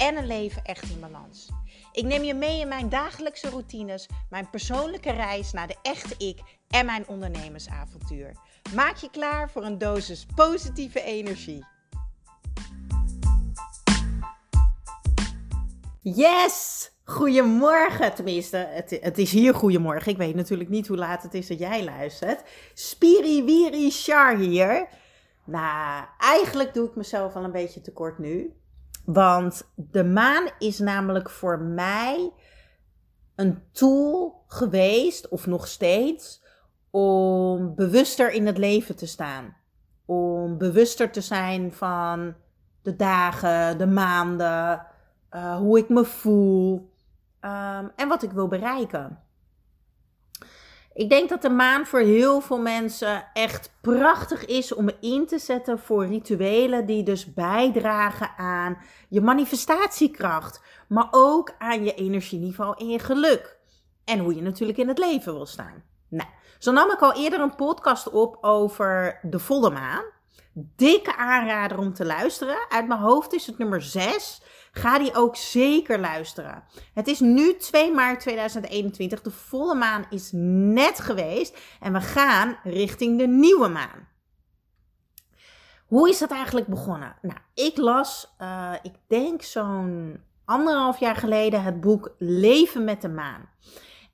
en een leven echt in balans. Ik neem je mee in mijn dagelijkse routines, mijn persoonlijke reis naar de echte ik en mijn ondernemersavontuur. Maak je klaar voor een dosis positieve energie. Yes! Goedemorgen, tenminste, het, het, is hier goedemorgen. Ik weet natuurlijk niet hoe laat het is dat jij luistert. Spiri Wiri Char hier. Nou, eigenlijk doe ik mezelf al een beetje tekort nu. Want de maan is namelijk voor mij een tool geweest, of nog steeds, om bewuster in het leven te staan. Om bewuster te zijn van de dagen, de maanden, uh, hoe ik me voel um, en wat ik wil bereiken. Ik denk dat de maan voor heel veel mensen echt prachtig is om in te zetten voor rituelen die dus bijdragen aan je manifestatiekracht, maar ook aan je energieniveau en je geluk. En hoe je natuurlijk in het leven wil staan. Nou, zo nam ik al eerder een podcast op over de volle maan. Dikke aanrader om te luisteren. Uit mijn hoofd is het nummer 6. Ga die ook zeker luisteren. Het is nu 2 maart 2021. De volle maan is net geweest. En we gaan richting de nieuwe maan. Hoe is dat eigenlijk begonnen? Nou, ik las, uh, ik denk zo'n anderhalf jaar geleden, het boek Leven met de maan.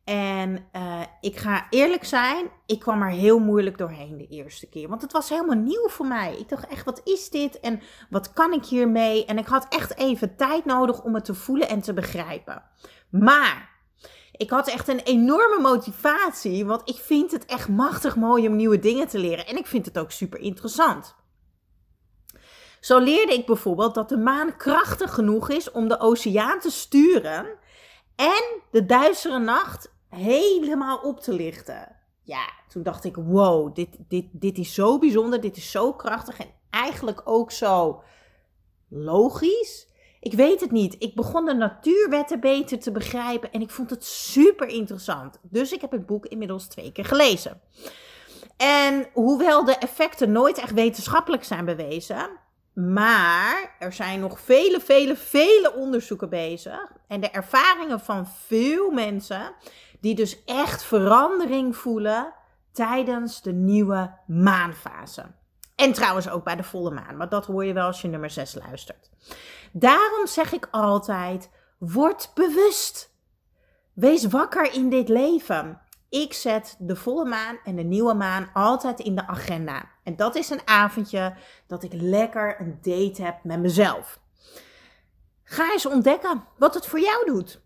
En uh, ik ga eerlijk zijn, ik kwam er heel moeilijk doorheen de eerste keer. Want het was helemaal nieuw voor mij. Ik dacht echt, wat is dit? En wat kan ik hiermee? En ik had echt even tijd nodig om het te voelen en te begrijpen. Maar ik had echt een enorme motivatie, want ik vind het echt machtig mooi om nieuwe dingen te leren. En ik vind het ook super interessant. Zo leerde ik bijvoorbeeld dat de maan krachtig genoeg is om de oceaan te sturen en de duistere nacht helemaal op te lichten. Ja, toen dacht ik, wow, dit, dit, dit is zo bijzonder, dit is zo krachtig en eigenlijk ook zo logisch. Ik weet het niet. Ik begon de natuurwetten beter te begrijpen en ik vond het super interessant. Dus ik heb het boek inmiddels twee keer gelezen. En hoewel de effecten nooit echt wetenschappelijk zijn bewezen, maar er zijn nog vele, vele, vele onderzoeken bezig. En de ervaringen van veel mensen die dus echt verandering voelen tijdens de nieuwe maanfase. En trouwens ook bij de volle maan, maar dat hoor je wel als je nummer 6 luistert. Daarom zeg ik altijd: word bewust. Wees wakker in dit leven. Ik zet de volle maan en de nieuwe maan altijd in de agenda. En dat is een avondje dat ik lekker een date heb met mezelf. Ga eens ontdekken wat het voor jou doet.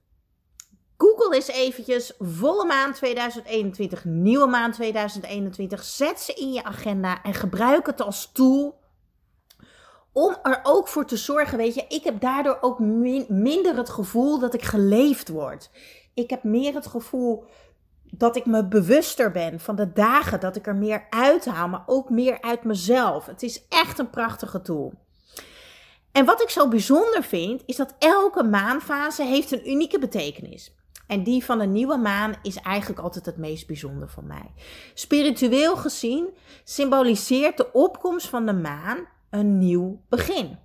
Google eens eventjes volle maan 2021, nieuwe maan 2021. Zet ze in je agenda en gebruik het als tool om er ook voor te zorgen, weet je, ik heb daardoor ook minder het gevoel dat ik geleefd word. Ik heb meer het gevoel dat ik me bewuster ben van de dagen, dat ik er meer uithaal, maar ook meer uit mezelf. Het is echt een prachtige tool. En wat ik zo bijzonder vind, is dat elke maanfase heeft een unieke betekenis. En die van een nieuwe maan is eigenlijk altijd het meest bijzonder voor mij. Spiritueel gezien symboliseert de opkomst van de maan een nieuw begin.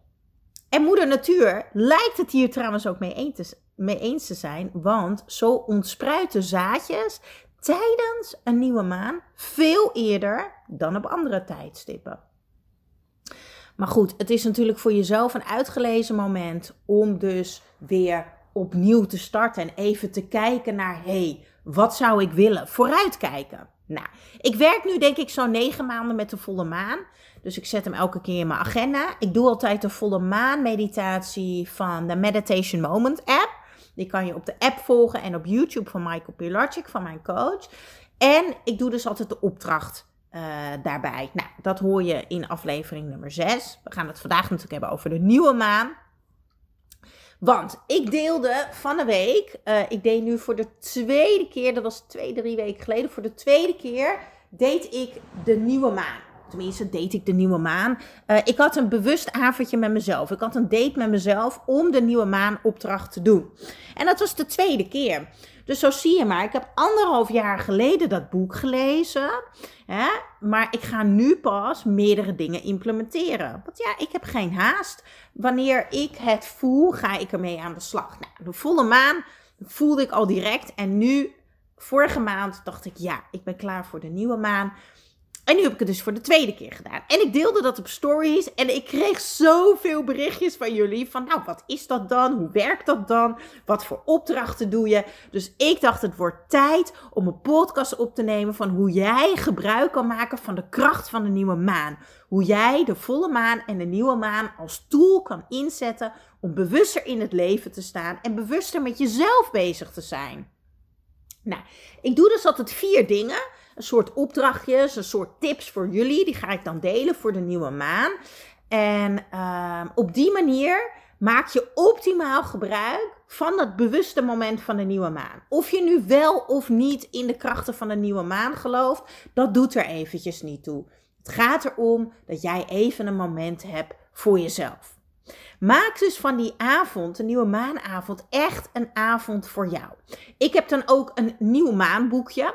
En moeder natuur lijkt het hier trouwens ook mee eens, te, mee eens te zijn, want zo ontspruiten zaadjes tijdens een nieuwe maan veel eerder dan op andere tijdstippen. Maar goed, het is natuurlijk voor jezelf een uitgelezen moment om dus weer opnieuw te starten en even te kijken naar, hé, hey, wat zou ik willen? Vooruitkijken. Nou, ik werk nu denk ik zo'n negen maanden met de volle maan. Dus ik zet hem elke keer in mijn agenda. Ik doe altijd de volle maan meditatie van de Meditation Moment app. Die kan je op de app volgen en op YouTube van Michael Pilarczyk, van mijn coach. En ik doe dus altijd de opdracht uh, daarbij. Nou, dat hoor je in aflevering nummer 6. We gaan het vandaag natuurlijk hebben over de nieuwe maan. Want ik deelde van de week, uh, ik deed nu voor de tweede keer, dat was twee, drie weken geleden, voor de tweede keer deed ik de nieuwe maan. Tenminste, deed ik de nieuwe maan. Uh, ik had een bewust avondje met mezelf. Ik had een date met mezelf om de nieuwe maanopdracht te doen. En dat was de tweede keer. Dus zo zie je maar, ik heb anderhalf jaar geleden dat boek gelezen. Hè, maar ik ga nu pas meerdere dingen implementeren. Want ja, ik heb geen haast. Wanneer ik het voel, ga ik ermee aan de slag. Nou, de volle maan voelde ik al direct. En nu, vorige maand, dacht ik, ja, ik ben klaar voor de nieuwe maan. En nu heb ik het dus voor de tweede keer gedaan. En ik deelde dat op stories. En ik kreeg zoveel berichtjes van jullie. Van nou, wat is dat dan? Hoe werkt dat dan? Wat voor opdrachten doe je? Dus ik dacht, het wordt tijd om een podcast op te nemen. Van hoe jij gebruik kan maken van de kracht van de nieuwe maan. Hoe jij de volle maan en de nieuwe maan als tool kan inzetten. Om bewuster in het leven te staan. En bewuster met jezelf bezig te zijn. Nou, ik doe dus altijd vier dingen een soort opdrachtjes, een soort tips voor jullie. Die ga ik dan delen voor de nieuwe maan. En uh, op die manier maak je optimaal gebruik van dat bewuste moment van de nieuwe maan. Of je nu wel of niet in de krachten van de nieuwe maan gelooft, dat doet er eventjes niet toe. Het gaat erom dat jij even een moment hebt voor jezelf. Maak dus van die avond, de nieuwe maanavond, echt een avond voor jou. Ik heb dan ook een nieuw maanboekje.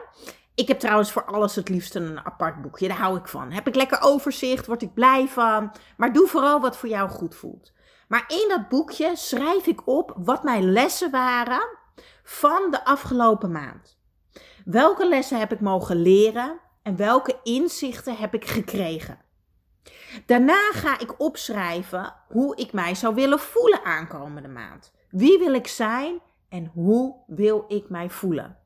Ik heb trouwens voor alles het liefst een apart boekje. Daar hou ik van. Heb ik lekker overzicht, word ik blij van. Maar doe vooral wat voor jou goed voelt. Maar in dat boekje schrijf ik op wat mijn lessen waren van de afgelopen maand. Welke lessen heb ik mogen leren en welke inzichten heb ik gekregen? Daarna ga ik opschrijven hoe ik mij zou willen voelen aankomende maand. Wie wil ik zijn en hoe wil ik mij voelen?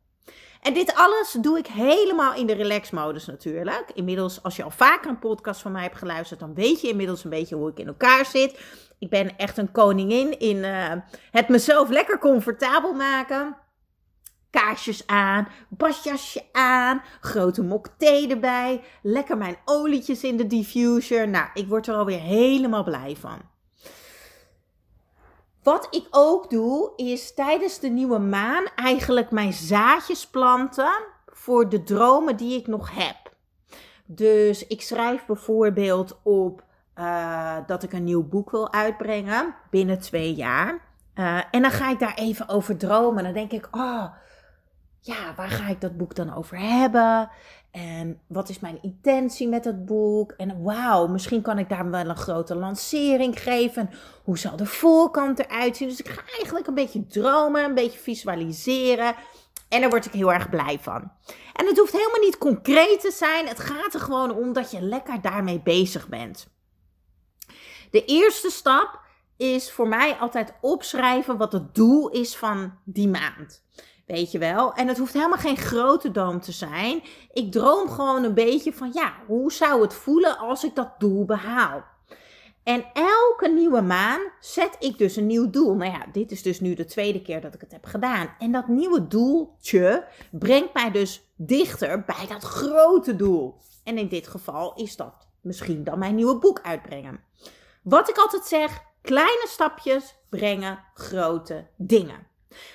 En dit alles doe ik helemaal in de relax-modus natuurlijk. Inmiddels, als je al vaker een podcast van mij hebt geluisterd, dan weet je inmiddels een beetje hoe ik in elkaar zit. Ik ben echt een koningin in uh, het mezelf lekker comfortabel maken. Kaarsjes aan, badjasje aan, grote mok thee erbij, lekker mijn olietjes in de diffuser. Nou, ik word er alweer helemaal blij van. Wat ik ook doe, is tijdens de nieuwe maan eigenlijk mijn zaadjes planten voor de dromen die ik nog heb. Dus ik schrijf bijvoorbeeld op uh, dat ik een nieuw boek wil uitbrengen binnen twee jaar. Uh, en dan ga ik daar even over dromen. Dan denk ik, oh, ja, waar ga ik dat boek dan over hebben? En wat is mijn intentie met het boek? En wauw, misschien kan ik daar wel een grote lancering geven. Hoe zal de voorkant eruit zien? Dus ik ga eigenlijk een beetje dromen, een beetje visualiseren. En daar word ik heel erg blij van. En het hoeft helemaal niet concreet te zijn. Het gaat er gewoon om dat je lekker daarmee bezig bent. De eerste stap is voor mij altijd opschrijven wat het doel is van die maand. Weet je wel? En het hoeft helemaal geen grote droom te zijn. Ik droom gewoon een beetje van, ja, hoe zou het voelen als ik dat doel behaal? En elke nieuwe maan zet ik dus een nieuw doel. Nou ja, dit is dus nu de tweede keer dat ik het heb gedaan. En dat nieuwe doeltje brengt mij dus dichter bij dat grote doel. En in dit geval is dat misschien dan mijn nieuwe boek uitbrengen. Wat ik altijd zeg, kleine stapjes brengen grote dingen.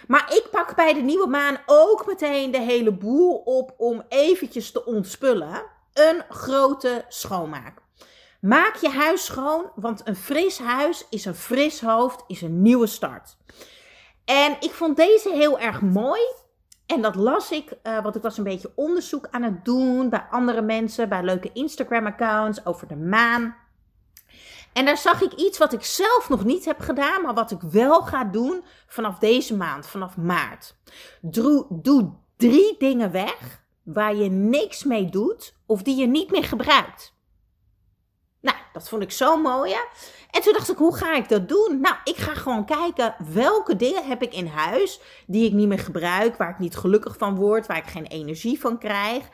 Maar ik pak bij de nieuwe maan ook meteen de hele boel op om eventjes te ontspullen. Een grote schoonmaak. Maak je huis schoon, want een fris huis is een fris hoofd, is een nieuwe start. En ik vond deze heel erg mooi. En dat las ik, uh, want ik was een beetje onderzoek aan het doen bij andere mensen, bij leuke Instagram-accounts over de maan. En daar zag ik iets wat ik zelf nog niet heb gedaan, maar wat ik wel ga doen vanaf deze maand, vanaf maart. Doe, doe drie dingen weg waar je niks mee doet of die je niet meer gebruikt. Nou, dat vond ik zo mooi. En toen dacht ik, hoe ga ik dat doen? Nou, ik ga gewoon kijken welke dingen heb ik in huis die ik niet meer gebruik, waar ik niet gelukkig van word, waar ik geen energie van krijg.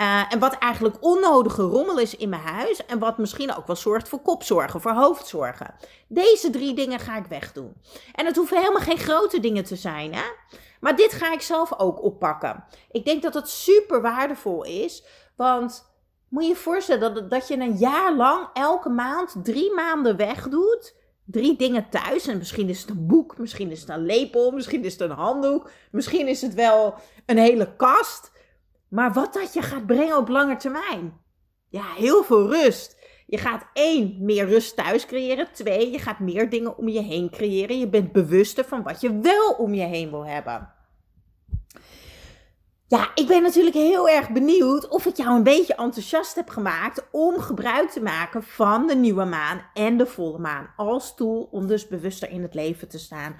Uh, en wat eigenlijk onnodige rommel is in mijn huis. En wat misschien ook wel zorgt voor kopzorgen, voor hoofdzorgen. Deze drie dingen ga ik wegdoen. En het hoeven helemaal geen grote dingen te zijn. Hè? Maar dit ga ik zelf ook oppakken. Ik denk dat het super waardevol is. Want moet je je voorstellen dat, dat je een jaar lang elke maand drie maanden wegdoet. Drie dingen thuis. En misschien is het een boek, misschien is het een lepel, misschien is het een handdoek. Misschien is het wel een hele kast Maar wat dat je gaat brengen op lange termijn? Ja, heel veel rust. Je gaat één, meer rust thuis creëren. Twee, je gaat meer dingen om je heen creëren. Je bent bewuster van wat je wel om je heen wil hebben. Ja, ik ben natuurlijk heel erg benieuwd of ik jou een beetje enthousiast heb gemaakt om gebruik te maken van de nieuwe maan en de volle maan als tool om dus bewuster in het leven te staan.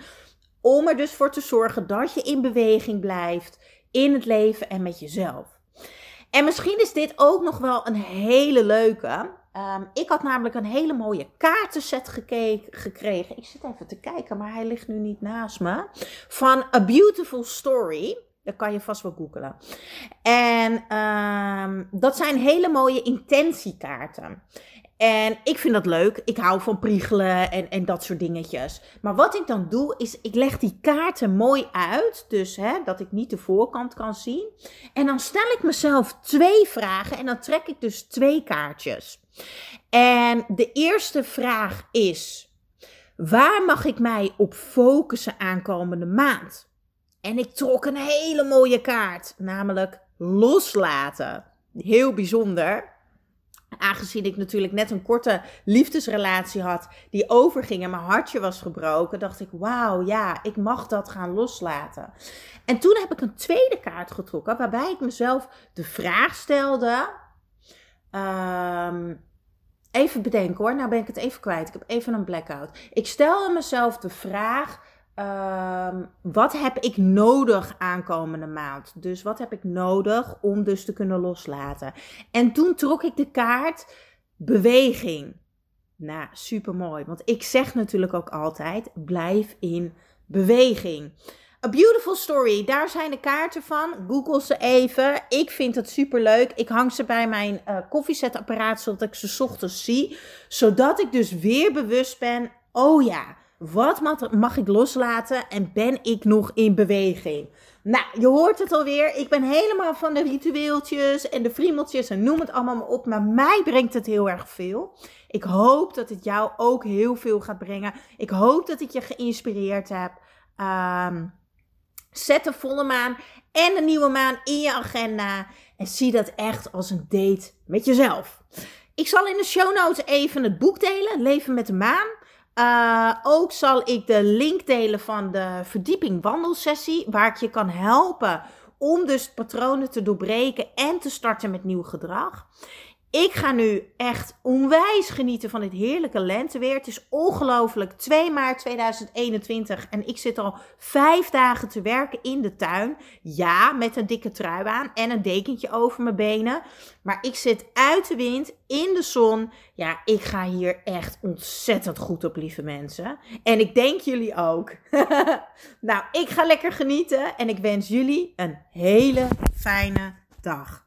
Om er dus voor te zorgen dat je in beweging blijft in het leven en met jezelf. En misschien is dit ook nog wel een hele leuke. Ehm, ik had namelijk een hele mooie kaartenset gekregen. Ik zit even te kijken, maar hij ligt nu niet naast me. Van A Beautiful Story. Dat kan je vast wel googelen. En ehm, dat zijn hele mooie intentiekaarten. En ik vind dat leuk. Ik hou van priegelen en, en dat soort dingetjes. Maar wat ik dan doe, is ik leg die kaarten mooi uit. Dus hè, dat ik niet de voorkant kan zien. En dan stel ik mezelf twee vragen. En dan trek ik dus twee kaartjes. En de eerste vraag is: waar mag ik mij op focussen aankomende maand? En ik trok een hele mooie kaart, namelijk loslaten. Heel bijzonder. Aangezien ik natuurlijk net een korte liefdesrelatie had die overging en mijn hartje was gebroken, dacht ik: wauw, ja, ik mag dat gaan loslaten. En toen heb ik een tweede kaart getrokken waarbij ik mezelf de vraag stelde. Um, even bedenken hoor, nou ben ik het even kwijt. Ik heb even een blackout. Ik stelde mezelf de vraag Ehm, wat heb ik nodig aankomende maand? Dus wat heb ik nodig om dus te kunnen loslaten? En toen trok ik de kaart beweging. Nou, super mooi. Want ik zeg natuurlijk ook altijd: blijf in beweging. A Beautiful Story, daar zijn de kaarten van. Google ze even. Ik vind het super leuk. Ik hang ze bij mijn uh, koffiezetapparaat zodat ik ze ochtends zie. Zodat ik dus weer bewust ben. Oh ja, wat mag ik loslaten en ben ik nog in beweging? Nou, je hoort het alweer. Ik ben helemaal van de ritueeltjes en de friemeltjes en noem het allemaal maar op. Maar mij brengt het heel erg veel. Ik hoop dat het jou ook heel veel gaat brengen. Ik hoop dat ik je geïnspireerd heb. Ehm, zet de volle maan en de nieuwe maan in je agenda. En zie dat echt als een date met jezelf. Ik zal in de show notes even het boek delen, Leven met de Maan. Uh, ook zal ik de link delen van de verdieping wandelsessie, waar ik je kan helpen om dus patronen te doorbreken en te starten met nieuw gedrag. Ik ga nu echt onwijs genieten van dit heerlijke lenteweer. Het is ongelooflijk. 2 maart 2021 en ik zit al vijf dagen te werken in de tuin. Ja, met een dikke trui aan en een dekentje over mijn benen. Maar ik zit uit de wind, in de zon. Ja, ik ga hier echt ontzettend goed op, lieve mensen. En ik denk jullie ook. nou, ik ga lekker genieten en ik wens jullie een hele fijne dag.